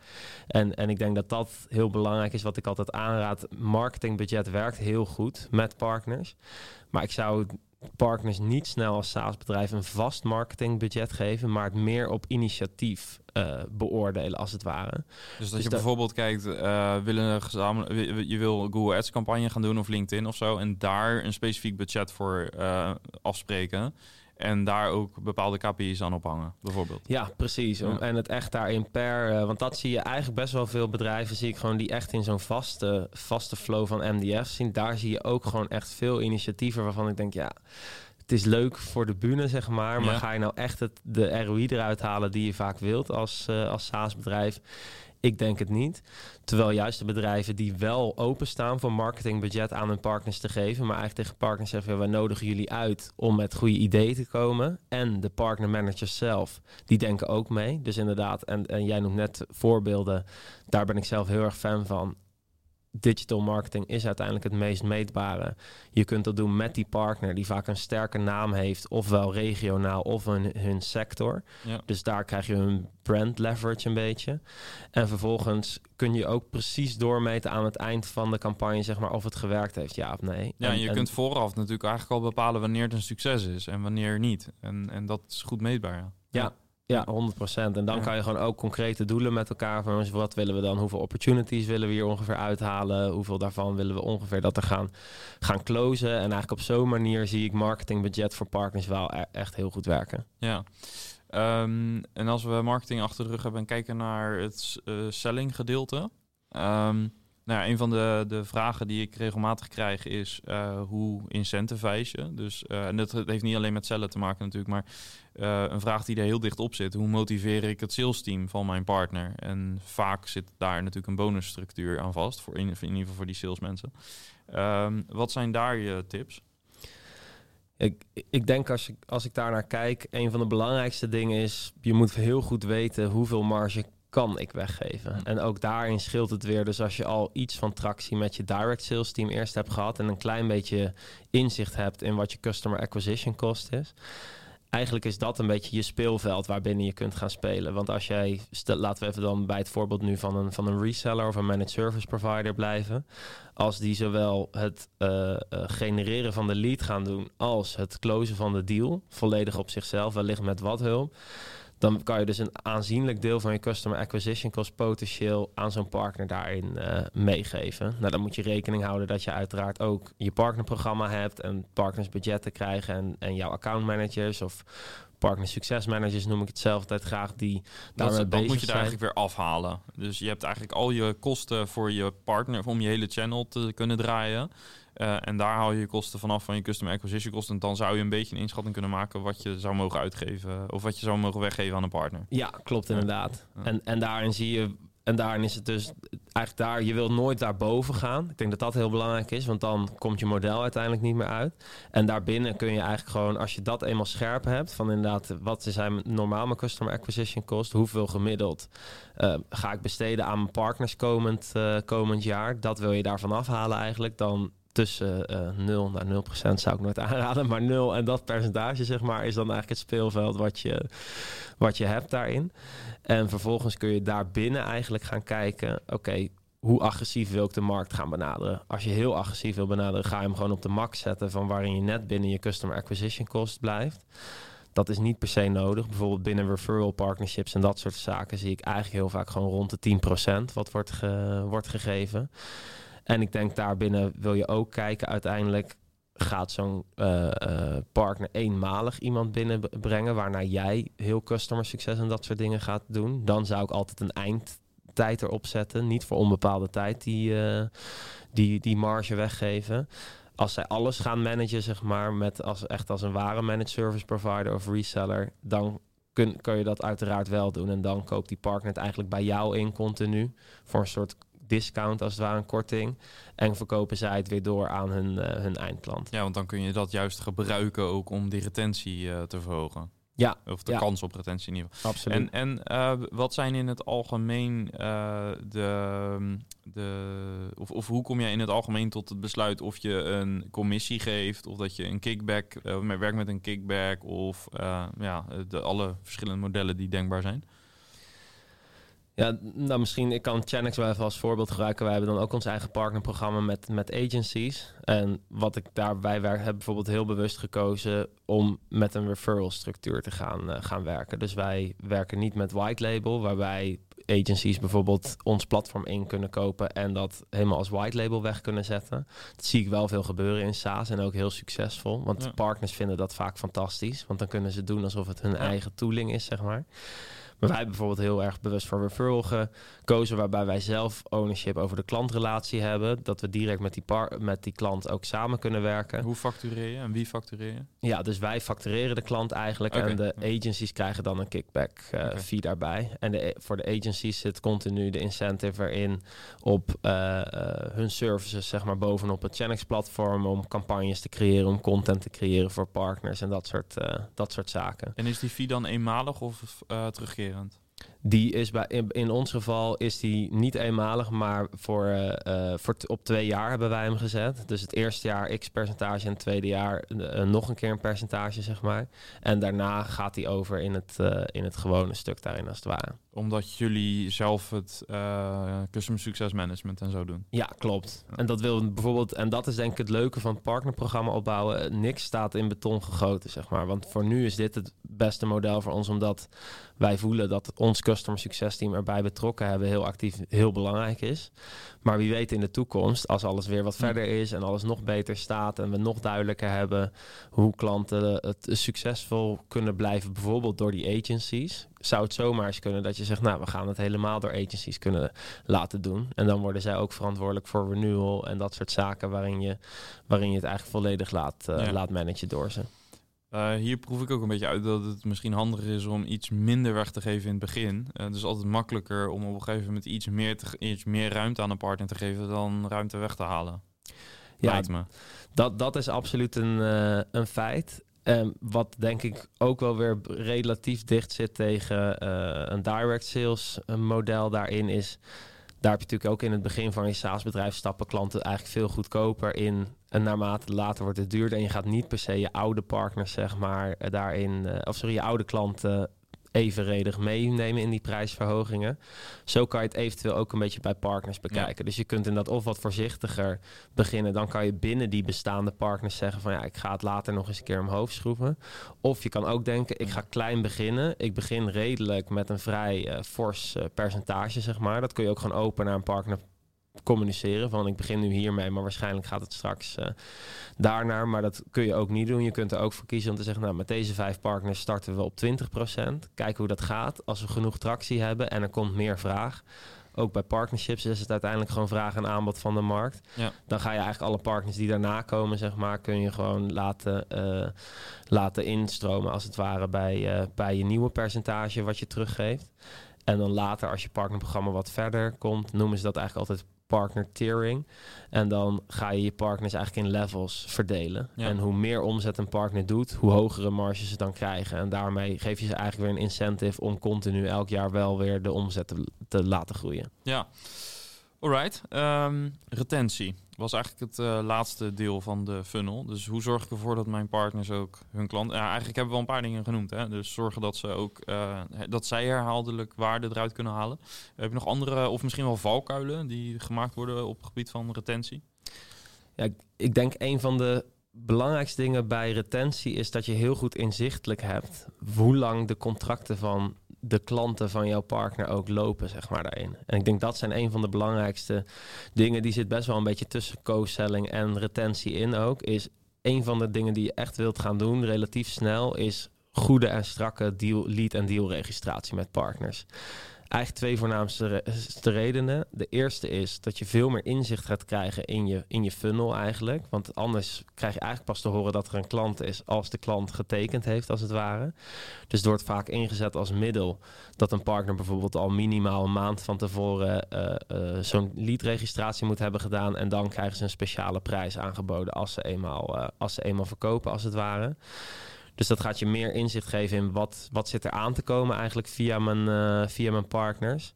En, en ik denk dat dat heel belangrijk is wat ik altijd aanraad. Marketingbudget werkt heel goed met partners. Maar ik zou partners niet snel als SaaS-bedrijf een vast marketingbudget geven, maar het meer op initiatief uh, beoordelen, als het ware. Dus dat dus je bijvoorbeeld kijkt, uh, willen gezamenlijk, je wil Google Ads campagne gaan doen of LinkedIn of zo, en daar een specifiek budget voor uh, afspreken. En daar ook bepaalde KPI's aan ophangen, bijvoorbeeld. Ja, precies. En het echt daarin per... Uh, want dat zie je eigenlijk best wel veel bedrijven... zie ik gewoon die echt in zo'n vaste, vaste flow van MDF zien. Daar zie je ook gewoon echt veel initiatieven waarvan ik denk... ja, het is leuk voor de bühne, zeg maar. Maar ga je nou echt het, de ROI eruit halen die je vaak wilt als, uh, als SaaS-bedrijf... Ik denk het niet. Terwijl juist de bedrijven die wel openstaan voor marketingbudget aan hun partners te geven, maar eigenlijk tegen partners zeggen: wij nodigen jullie uit om met goede ideeën te komen. En de partnermanagers zelf, die denken ook mee. Dus inderdaad, en, en jij noemt net voorbeelden, daar ben ik zelf heel erg fan van digital marketing is uiteindelijk het meest meetbare. Je kunt dat doen met die partner die vaak een sterke naam heeft, ofwel regionaal of in hun sector. Ja. Dus daar krijg je een brand leverage een beetje. En vervolgens kun je ook precies doormeten aan het eind van de campagne, zeg maar, of het gewerkt heeft, ja of nee. Ja, en, je kunt vooraf natuurlijk eigenlijk al bepalen wanneer het een succes is en wanneer niet. En, en dat is goed meetbaar. Ja. ja. Ja, 100%. En dan kan je gewoon ook concrete doelen met elkaar van wat willen we dan, hoeveel opportunities willen we hier ongeveer uithalen, hoeveel daarvan willen we ongeveer dat er gaan, gaan closen. En eigenlijk op zo'n manier zie ik marketingbudget voor partners wel e-, echt heel goed werken. Ja. Um, en als we marketing achter de rug hebben en kijken naar het uh, selling gedeelte. Um, nou ja, een van de, de vragen die ik regelmatig krijg is uh, hoe incentivize je? Dus, uh, en dat heeft niet alleen met cellen te maken natuurlijk, maar uh, een vraag die er heel dicht op zit. Hoe motiveer ik het sales team van mijn partner? En vaak zit daar natuurlijk een bonusstructuur aan vast, voor in, in ieder geval voor die salesmensen. Um, wat zijn daar je tips? Ik, ik denk als ik, als ik daar naar kijk, een van de belangrijkste dingen is, je moet heel goed weten hoeveel marge kan ik weggeven. En ook daarin scheelt het weer. Dus als je al iets van tractie met je direct sales team eerst hebt gehad en een klein beetje inzicht hebt in wat je customer acquisition cost is. Eigenlijk is dat een beetje je speelveld waarbinnen je kunt gaan spelen. Want als jij, laten we even dan bij het voorbeeld nu van een, van een reseller of een managed service provider blijven. Als die zowel het uh, uh, genereren van de lead gaan doen als het closen van de deal, volledig op zichzelf, wellicht met wat hulp dan kan je dus een aanzienlijk deel van je customer acquisition cost potentieel aan zo'n partner daarin uh, meegeven. Nou, dan moet je rekening houden dat je uiteraard ook je partnerprogramma hebt en partners budgetten krijgen en, en jouw account managers of partner succesmanagers noem ik het zelf altijd graag die daarmee dat, bezig moet je daar eigenlijk weer afhalen. Dus je hebt eigenlijk al je kosten voor je partner om je hele channel te kunnen draaien. Uh, en daar haal je je kosten vanaf van je customer acquisition kosten. En dan zou je een beetje een inschatting kunnen maken wat je zou mogen uitgeven. Of wat je zou mogen weggeven aan een partner. Ja, klopt inderdaad. Ja. En, en daarin zie je. En daarin is het dus eigenlijk daar, je wilt nooit daarboven gaan. Ik denk dat dat heel belangrijk is, want dan komt je model uiteindelijk niet meer uit. En daarbinnen kun je eigenlijk gewoon, als je dat eenmaal scherp hebt, van inderdaad, wat zijn normaal mijn customer acquisition cost, hoeveel gemiddeld uh, ga ik besteden aan mijn partners komend, uh, komend jaar, dat wil je daarvan afhalen eigenlijk, dan tussen uh, 0 naar 0 procent zou ik nooit (laughs) aanraden. Maar 0 en dat percentage, zeg maar, is dan eigenlijk het speelveld wat je, wat je hebt daarin. En vervolgens kun je daar binnen eigenlijk gaan kijken, oké, hoe agressief wil ik de markt gaan benaderen? Als je heel agressief wil benaderen, ga je hem gewoon op de max zetten van waarin je net binnen je customer acquisition cost blijft. Dat is niet per se nodig. Bijvoorbeeld binnen referral partnerships en dat soort zaken zie ik eigenlijk heel vaak gewoon rond de 10% wat wordt, wordt gegeven. En ik denk daarbinnen wil je ook kijken, uiteindelijk gaat zo'n uh, uh, partner eenmalig iemand binnenbrengen, waarna jij heel customer succes en dat soort dingen gaat doen. Dan zou ik altijd een eindtijd erop zetten, niet voor onbepaalde tijd die, uh, die, die marge weggeven. Als zij alles gaan managen, zeg maar, met als, echt als een ware managed service provider of reseller, dan kun, kun je dat uiteraard wel doen. En dan koopt die partner het eigenlijk bij jou in continu voor een soort discount als het ware, een korting. En verkopen zij het weer door aan hun, uh, hun eindklant. Ja, want dan kun je dat juist gebruiken ook om die retentie uh, te verhogen. Ja. Of de ja. kans op retentie in ieder geval. Absoluut. En, en uh, wat zijn in het algemeen de... de of, of hoe kom jij in het algemeen tot het besluit of je een commissie geeft... of dat je een kickback, werkt met een kickback... of ja, de, alle verschillende modellen die denkbaar zijn? Ja, nou misschien, ik kan Chanex wel even als voorbeeld gebruiken. Wij hebben dan ook ons eigen partnerprogramma met, met agencies. En wat ik daarbij werk, heb bijvoorbeeld heel bewust gekozen om met een referral structuur te gaan, uh, gaan werken. Dus wij werken niet met white label, waarbij agencies bijvoorbeeld ons platform in kunnen kopen en dat helemaal als white label weg kunnen zetten. Dat zie ik wel veel gebeuren in SaaS en ook heel succesvol. Want ja. partners vinden dat vaak fantastisch, want dan kunnen ze doen alsof het hun ja. eigen tooling is, zeg maar. Maar wij hebben bijvoorbeeld heel erg bewust voor referral gekozen, waarbij wij zelf ownership over de klantrelatie hebben. Dat we direct met die, met die klant ook samen kunnen werken. Hoe factureer je en wie factureer je? Ja, dus wij factureren de klant eigenlijk okay. en de agencies krijgen dan een kickback uh, okay. fee daarbij. En de, voor de agencies zit continu de incentive erin op uh, uh, hun services, zeg maar, bovenop het Chanex platform om campagnes te creëren, om content te creëren voor partners en dat soort, dat soort zaken. En is die fee dan eenmalig of Die is bij, in, ons geval is die niet eenmalig, maar voor, uh, voor op twee jaar hebben wij hem gezet. Dus het eerste jaar x percentage en het tweede jaar uh, nog een keer een percentage, zeg maar. En daarna gaat hij over in het, in het gewone stuk daarin als het ware. Omdat jullie zelf het Customer Success Management en zo doen? Ja, klopt. Ja. En dat wil bijvoorbeeld, en dat is denk ik het leuke van het partnerprogramma opbouwen. Niks staat in beton gegoten, zeg maar. Want voor nu is dit het beste model voor ons, omdat wij voelen dat ons customer succes team erbij betrokken hebben heel actief heel belangrijk is. Maar wie weet in de toekomst, als alles weer wat verder is en alles nog beter staat en we nog duidelijker hebben hoe klanten het succesvol kunnen blijven, bijvoorbeeld door die agencies, zou het zomaar eens kunnen dat je zegt, nou, we gaan het helemaal door agencies kunnen laten doen. En dan worden zij ook verantwoordelijk voor renewal en dat soort zaken waarin je, waarin je het eigenlijk volledig laat, uh, ja. laat managen door ze. Uh, hier proef ik ook een beetje uit dat het misschien handiger is om iets minder weg te geven in het begin. Uh, dus altijd makkelijker om op een gegeven moment iets meer, te, iets meer ruimte aan een partner te geven dan ruimte weg te halen. Ja, me. Dat, dat is absoluut een, uh, een feit. Um, wat denk ik ook wel weer relatief dicht zit tegen een direct sales model daarin is daar heb je natuurlijk ook in het begin van je SaaS-bedrijf stappen klanten eigenlijk veel goedkoper in. En naarmate later wordt het duurder. En je gaat niet per se je oude partners, zeg maar, daarin. Uh, of sorry, je oude klanten evenredig meenemen in die prijsverhogingen. Zo kan je het eventueel ook een beetje bij partners bekijken. Ja. Dus je kunt inderdaad of wat voorzichtiger beginnen. Dan kan je binnen die bestaande partners zeggen van ja, ik ga het later nog eens een keer omhoog schroeven. Of je kan ook denken, ik ga klein beginnen. Ik begin redelijk met een vrij uh, fors uh, percentage, zeg maar. Dat kun je ook gewoon open naar een partner communiceren. Van ik begin nu hiermee, maar waarschijnlijk gaat het straks uh, daarnaar. Maar dat kun je ook niet doen. Je kunt er ook voor kiezen om te zeggen, nou met deze vijf partners starten we op 20%. Kijken hoe dat gaat. Als we genoeg tractie hebben en er komt meer vraag. Ook bij partnerships is het uiteindelijk gewoon vraag en aanbod van de markt. Ja. Dan ga je eigenlijk alle partners die daarna komen, zeg maar, kun je gewoon laten, uh, laten instromen als het ware bij, uh, bij je nieuwe percentage wat je teruggeeft. En dan later, als je partnerprogramma wat verder komt, noemen ze dat eigenlijk altijd partner tiering. En dan ga je je partners eigenlijk in levels verdelen. Ja. En hoe meer omzet een partner doet, hoe hogere marges ze dan krijgen. En daarmee geef je ze eigenlijk weer een incentive om continu elk jaar wel weer de omzet te, te laten groeien. Ja, alright. Um, retentie was eigenlijk het uh, laatste deel van de funnel. Dus hoe zorg ik ervoor dat mijn partners ook hun klant... Ja, eigenlijk hebben we een paar dingen genoemd. Hè? Dus zorgen dat ze ook uh, dat zij herhaaldelijk waarde eruit kunnen halen. Heb je nog andere of misschien wel valkuilen die gemaakt worden op het gebied van retentie? Ja, ik denk een van de belangrijkste dingen bij retentie is dat je heel goed inzichtelijk hebt hoe lang de contracten van de klanten van jouw partner ook lopen, zeg maar, daarin. En ik denk dat zijn een van de belangrijkste dingen. Die zit best wel een beetje tussen co-selling en retentie in ook. Is een van de dingen die je echt wilt gaan doen, relatief snel, is goede en strakke deal, lead- en deal-registratie met partners eigenlijk twee voornaamste redenen. De eerste is dat je veel meer inzicht gaat krijgen in je, in je funnel eigenlijk. Want anders krijg je eigenlijk pas te horen dat er een klant is als de klant getekend heeft, als het ware. Dus wordt vaak ingezet als middel dat een partner bijvoorbeeld al minimaal een maand van tevoren uh, uh, zo'n leadregistratie moet hebben gedaan. En dan krijgen ze een speciale prijs aangeboden als ze eenmaal, als ze eenmaal verkopen, als het ware. Dus dat gaat je meer inzicht geven in wat, wat zit er aan te komen eigenlijk via mijn, uh, via mijn partners.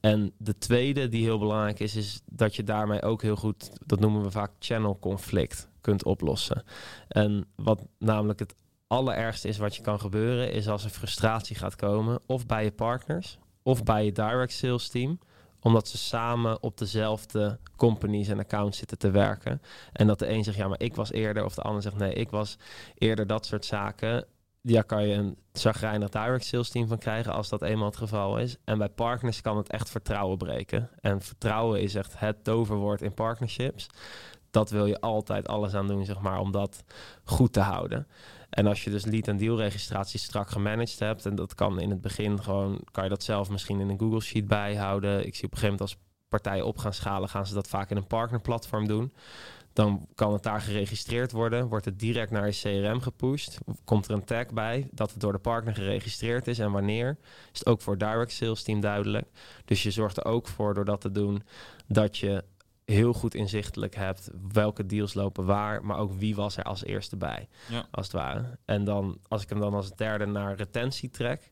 En de tweede die heel belangrijk is, is dat je daarmee ook heel goed, dat noemen we vaak channel conflict, kunt oplossen. En wat namelijk het allerergste is wat je kan gebeuren, is als er frustratie gaat komen, of bij je partners, of bij je direct sales team omdat ze samen op dezelfde companies en accounts zitten te werken. En dat de een zegt, ja, maar ik was eerder. Of de ander zegt, nee, ik was eerder dat soort zaken. Ja, kan je een zagrijnig direct sales team van krijgen als dat eenmaal het geval is. En bij partners kan het echt vertrouwen breken. En vertrouwen is echt het toverwoord in partnerships. Dat wil je altijd alles aan doen, zeg maar, om dat goed te houden. En als je dus lead- en deal-registratie strak gemanaged hebt, en dat kan in het begin gewoon, kan je dat zelf misschien in een Google Sheet bijhouden. Ik zie op een gegeven moment als partijen op gaan schalen, gaan ze dat vaak in een partnerplatform doen. Dan kan het daar geregistreerd worden, wordt het direct naar je CRM gepusht. Komt er een tag bij dat het door de partner geregistreerd is en wanneer. Is het ook voor direct sales team duidelijk. Dus je zorgt er ook voor door dat te doen dat je heel goed inzichtelijk hebt welke deals lopen waar, maar ook wie was er als eerste bij, ja. als het ware. En dan, als ik hem dan als derde naar retentie trek,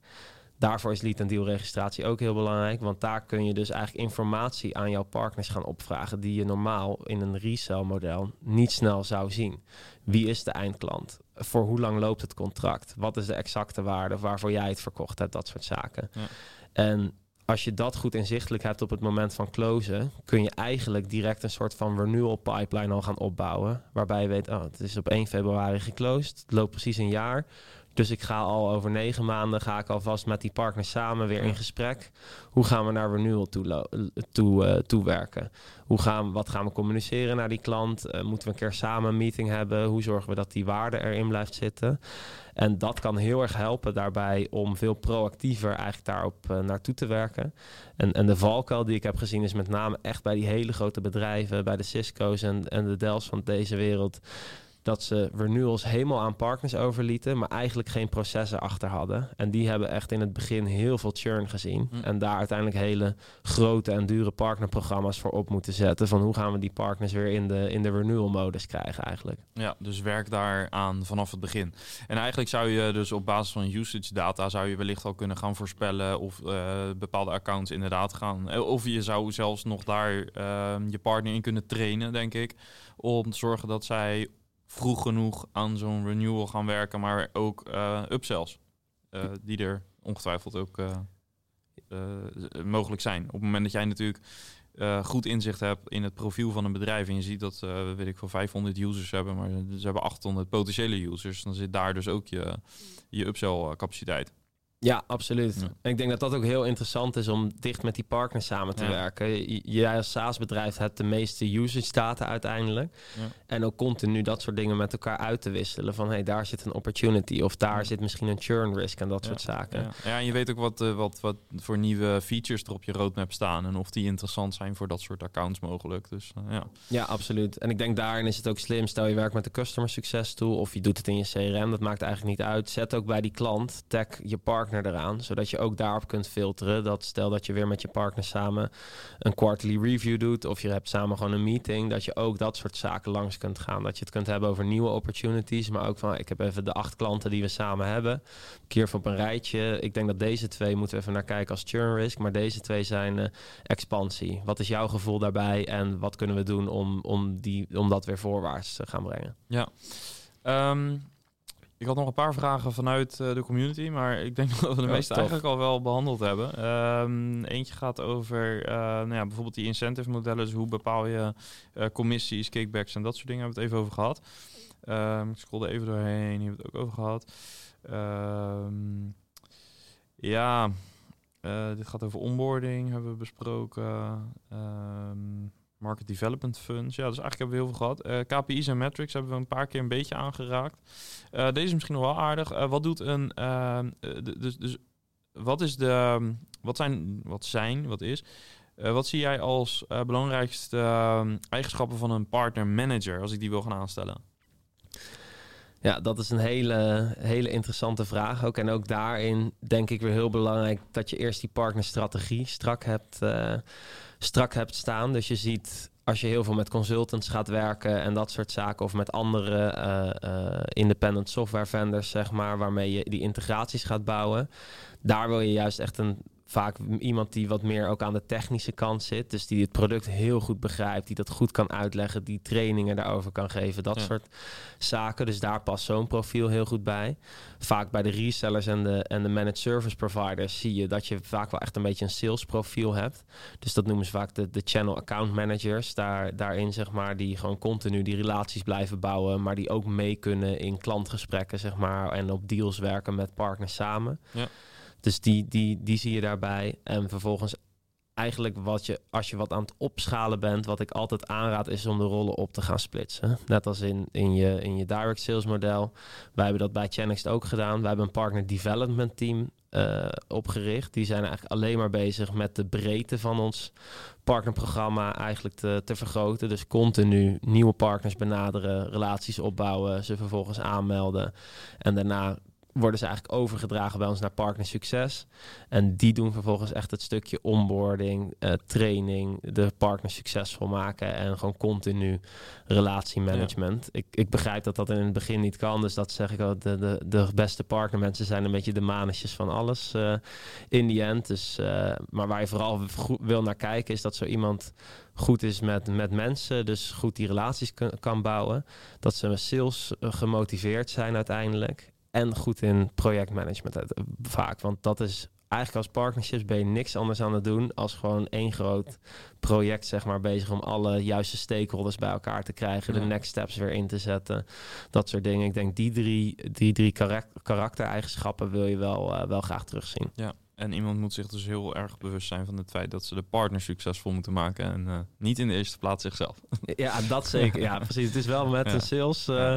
Daarvoor is lead en deal registratie ook heel belangrijk. Want daar kun je dus eigenlijk informatie aan jouw partners gaan opvragen. die je normaal in een resell model niet snel zou zien. Wie is de eindklant? Voor hoe lang loopt het contract? Wat is de exacte waarde waarvoor jij het verkocht hebt? Dat soort zaken. Ja. En als je dat goed inzichtelijk hebt op het moment van closen, kun je eigenlijk direct een soort van renewal pipeline al gaan opbouwen. Waarbij je weet, oh, het is op 1 februari geclosed. Het loopt precies een jaar. Dus ik ga al over negen maanden ga ik alvast met die partners samen weer in gesprek. Hoe gaan we naar renewal toe, toe, uh, toewerken? Hoe gaan, wat gaan we communiceren naar die klant? Uh, moeten we een keer samen een meeting hebben? Hoe zorgen we dat die waarde erin blijft zitten? En dat kan heel erg helpen daarbij om veel proactiever eigenlijk daarop uh, naartoe te werken. En, en de valkuil die ik heb gezien is met name echt bij die hele grote bedrijven, bij de Cisco's en, en de Dells van deze wereld dat ze renewals helemaal aan partners overlieten, maar eigenlijk geen processen achter hadden. En die hebben echt in het begin heel veel churn gezien. Hm. En daar uiteindelijk hele grote en dure partnerprogramma's voor op moeten zetten. Van hoe gaan we die partners weer in de, in de renewal modus krijgen eigenlijk. Ja, dus werk daar aan vanaf het begin. En eigenlijk zou je dus op basis van usage data zou je wellicht al kunnen gaan voorspellen of uh, bepaalde accounts inderdaad gaan. Eh, of je zou zelfs nog daar uh, je partner in kunnen trainen, denk ik. Om te zorgen dat zij vroeg genoeg aan zo'n renewal gaan werken, maar ook uh, upsells. Uh, die er ongetwijfeld ook uh, mogelijk zijn. Op het moment dat jij natuurlijk goed inzicht hebt in het profiel van een bedrijf en je ziet dat, weet ik, van 500 users hebben, maar ze hebben 800 potentiële users, dan zit daar dus ook je, je upsell capaciteit. Ja, absoluut. En ik denk dat dat ook heel interessant is om dicht met die partners samen te werken. Jij als SaaS-bedrijf hebt de meeste usage data uiteindelijk. Ja. En ook continu dat soort dingen met elkaar uit te wisselen. Van hey, daar zit een opportunity of daar zit misschien een churn risk en dat soort zaken. Ja. en je weet ook wat, uh, wat, wat voor nieuwe features er op je roadmap staan. En of die interessant zijn voor dat soort accounts mogelijk. Dus, uh, ja. ja, absoluut. En ik denk daarin is het ook slim. Stel je werkt met de customer success tool of je doet het in je CRM. Dat maakt eigenlijk niet uit. Zet ook bij die klant, tag je partner eraan, zodat je ook daarop kunt filteren. Dat stel dat je weer met je partner samen een quarterly review doet of je hebt samen gewoon een meeting, dat je ook dat soort zaken langs kunt gaan. Dat je het kunt hebben over nieuwe opportunities, maar ook van ik heb even de acht klanten die we samen hebben. Keer op een rijtje. Ik denk dat deze twee moeten we even naar kijken als churn risk, maar deze twee zijn uh, expansie. Wat is jouw gevoel daarbij en wat kunnen we doen om, om, die, om dat weer voorwaarts te gaan brengen? Ja. Um, ik had nog een paar vragen vanuit uh, de community, maar ik denk (laughs) dat we de meeste eigenlijk al wel behandeld hebben. Um, eentje gaat over uh, nou ja, bijvoorbeeld die incentive modellen. Dus hoe bepaal je uh, commissies, kickbacks en dat soort dingen. Hebben we het even over gehad. Um, ik scrollde even doorheen, hier hebben we het ook over gehad. Um, ja, dit gaat over onboarding, hebben we besproken. Market Development Funds. Ja, dus eigenlijk hebben we heel veel gehad. Eh, KPI's en metrics hebben we een paar keer een beetje aangeraakt. Uh, deze is misschien nog wel aardig. Uh, wat doet een... dus, dus wat is de... Wat zijn... Wat zijn... Wat is... wat zie jij als belangrijkste eigenschappen van een partner manager als ik die wil gaan aanstellen? Ja, dat is een hele, hele interessante vraag ook. En ook daarin denk ik weer heel belangrijk dat je eerst die partnerstrategie strak hebt strak hebt staan. Dus je ziet als je heel veel met consultants gaat werken en dat soort zaken, of met andere uh, independent software vendors, zeg maar, waarmee je die integraties gaat bouwen, daar wil je juist echt een vaak iemand die wat meer ook aan de technische kant zit. Dus die het product heel goed begrijpt, die dat goed kan uitleggen, die trainingen daarover kan geven, dat soort zaken. Dus daar past zo'n profiel heel goed bij. Vaak bij de resellers en de, en de managed service providers zie je dat je vaak wel echt een beetje een sales profiel hebt. Dus dat noemen ze vaak de, de channel account managers. Daar, daarin zeg maar, die gewoon continu die relaties blijven bouwen, maar die ook mee kunnen in klantgesprekken, zeg maar, en op deals werken met partners samen. Ja. Dus die, die, die zie je daarbij. En vervolgens eigenlijk wat je, als je wat aan het opschalen bent, wat ik altijd aanraad, is om de rollen op te gaan splitsen. Net als in, in, je, in je direct sales model. Wij hebben dat bij Channext ook gedaan. Wij hebben een partner development team uh, opgericht. Die zijn eigenlijk alleen maar bezig met de breedte van ons partnerprogramma eigenlijk te, te vergroten. Dus continu nieuwe partners benaderen, relaties opbouwen, ze vervolgens aanmelden. En daarna worden ze eigenlijk overgedragen bij ons naar Partner Succes. En die doen vervolgens echt het stukje onboarding, uh, training, de partner succesvol maken en gewoon continu relatiemanagement. Ik, ik begrijp dat dat in het begin niet kan, dus dat zeg ik ook. De, de, de beste partnermensen zijn een beetje de manetjes van alles uh, in die end. Dus, uh, maar waar je vooral wil naar kijken is dat zo iemand goed is met, met mensen, dus goed die relaties kan bouwen. Dat ze sales gemotiveerd zijn uiteindelijk en goed in projectmanagement vaak. Want dat is eigenlijk als partnerships ben je niks anders aan het doen als gewoon één groot project zeg maar bezig om alle juiste stakeholders bij elkaar te krijgen, de next steps weer in te zetten, dat soort dingen. Ik denk die drie, die drie karaktereigenschappen wil je wel, uh, wel graag terugzien. Ja. En iemand moet zich dus heel erg bewust zijn van het feit dat ze de partner succesvol moeten maken. En uh, niet in de eerste plaats zichzelf. Ja, dat zeker. (laughs) Ja, precies. Het is wel met een sales, uh,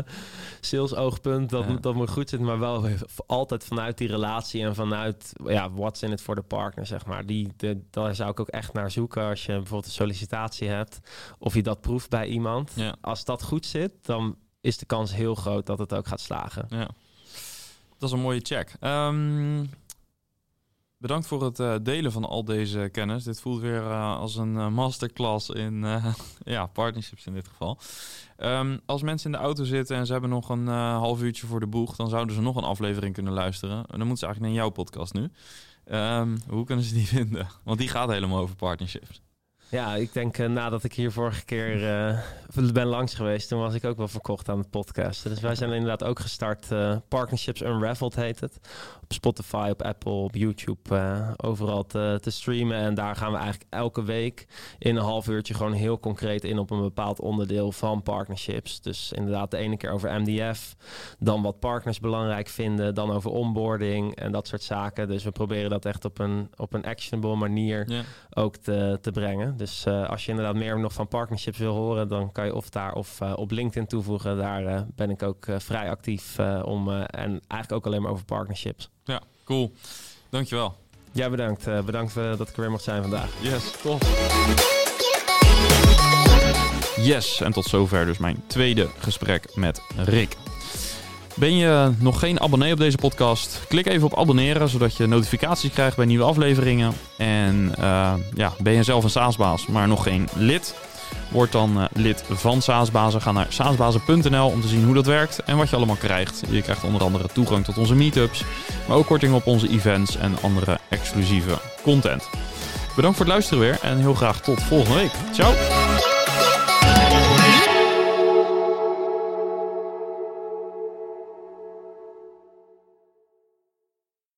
sales oogpunt dat, dat moet goed zitten. Maar wel altijd vanuit die relatie en vanuit ja, what's in it for the partner, zeg maar. Die, de, daar zou ik ook echt naar zoeken als je bijvoorbeeld een sollicitatie hebt. Of je dat proeft bij iemand. Als dat goed zit, dan is de kans heel groot dat het ook gaat slagen. Ja. Dat is een mooie check. Um, Bedankt voor het uh, delen van al deze kennis. Dit voelt weer uh, als een uh, masterclass in (laughs) ja, partnerships in dit geval. Um, als mensen in de auto zitten en ze hebben nog een half uurtje voor de boeg, dan zouden ze nog een aflevering kunnen luisteren. En dan moeten ze eigenlijk naar jouw podcast nu. Um, hoe kunnen ze die (laughs) vinden? Want die gaat helemaal over partnerships. Ja, ik denk nadat ik hier vorige keer ben langs geweest, toen was ik ook wel verkocht aan het podcast. Dus wij zijn inderdaad ook gestart. Partnerships Unraveled heet het. Op Spotify, op Apple, op YouTube, overal te, te, streamen. En daar gaan we eigenlijk elke week in een half uurtje gewoon heel concreet in op een bepaald onderdeel van partnerships. Dus inderdaad de ene keer over MDF, dan wat partners belangrijk vinden, dan over onboarding en dat soort zaken. Dus we proberen dat echt op een, op een actionable manier ook te, te brengen. Dus uh, als je inderdaad meer nog van partnerships wil horen, dan kan je of daar of uh, op LinkedIn toevoegen. Daar ben ik ook vrij actief om en eigenlijk ook alleen maar over partnerships. Ja, cool. Dankjewel. Ja, bedankt. bedankt dat ik er weer mocht zijn vandaag. Yes, tof. Yes, en tot zover dus mijn tweede gesprek met Rick. Ben je nog geen abonnee op deze podcast? Klik even op abonneren, zodat je notificaties krijgt bij nieuwe afleveringen. En uh, ja, ben je zelf een SaaSbaas, maar nog geen lid? Word dan uh, lid van SaaSbazen. Ga naar saasbazen.nl om te zien hoe dat werkt en wat je allemaal krijgt. Je krijgt onder andere toegang tot onze meetups, maar ook korting op onze events en andere exclusieve content. Bedankt voor het luisteren weer en heel graag tot volgende week. Ciao!